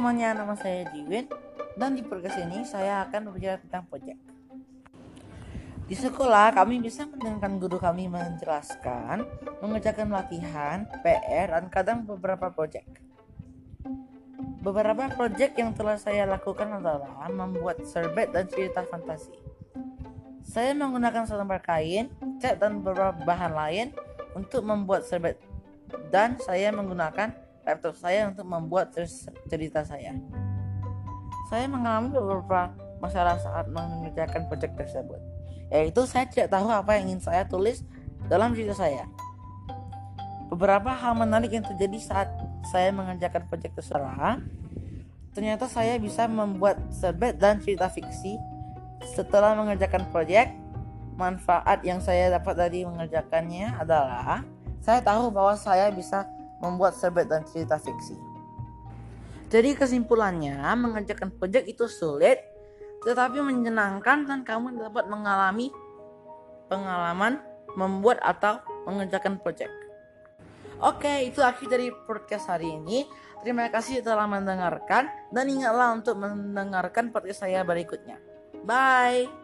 semuanya, nama saya Jiwin dan di podcast ini saya akan berbicara tentang project. Di sekolah kami bisa mendengarkan guru kami menjelaskan, mengerjakan latihan, PR, dan kadang beberapa project. Beberapa project yang telah saya lakukan adalah membuat serbet dan cerita fantasi. Saya menggunakan selembar kain, cat, dan beberapa bahan lain untuk membuat serbet dan saya menggunakan laptop saya untuk membuat cerita saya. Saya mengalami beberapa masalah saat mengerjakan proyek tersebut, yaitu saya tidak tahu apa yang ingin saya tulis dalam cerita saya. Beberapa hal menarik yang terjadi saat saya mengerjakan proyek tersebut, ternyata saya bisa membuat serbet dan cerita fiksi setelah mengerjakan proyek. Manfaat yang saya dapat dari mengerjakannya adalah saya tahu bahwa saya bisa membuat serbet dan cerita fiksi. Jadi kesimpulannya, mengerjakan proyek itu sulit, tetapi menyenangkan dan kamu dapat mengalami pengalaman membuat atau mengerjakan proyek. Oke, itu akhir dari podcast hari ini. Terima kasih telah mendengarkan dan ingatlah untuk mendengarkan podcast saya berikutnya. Bye.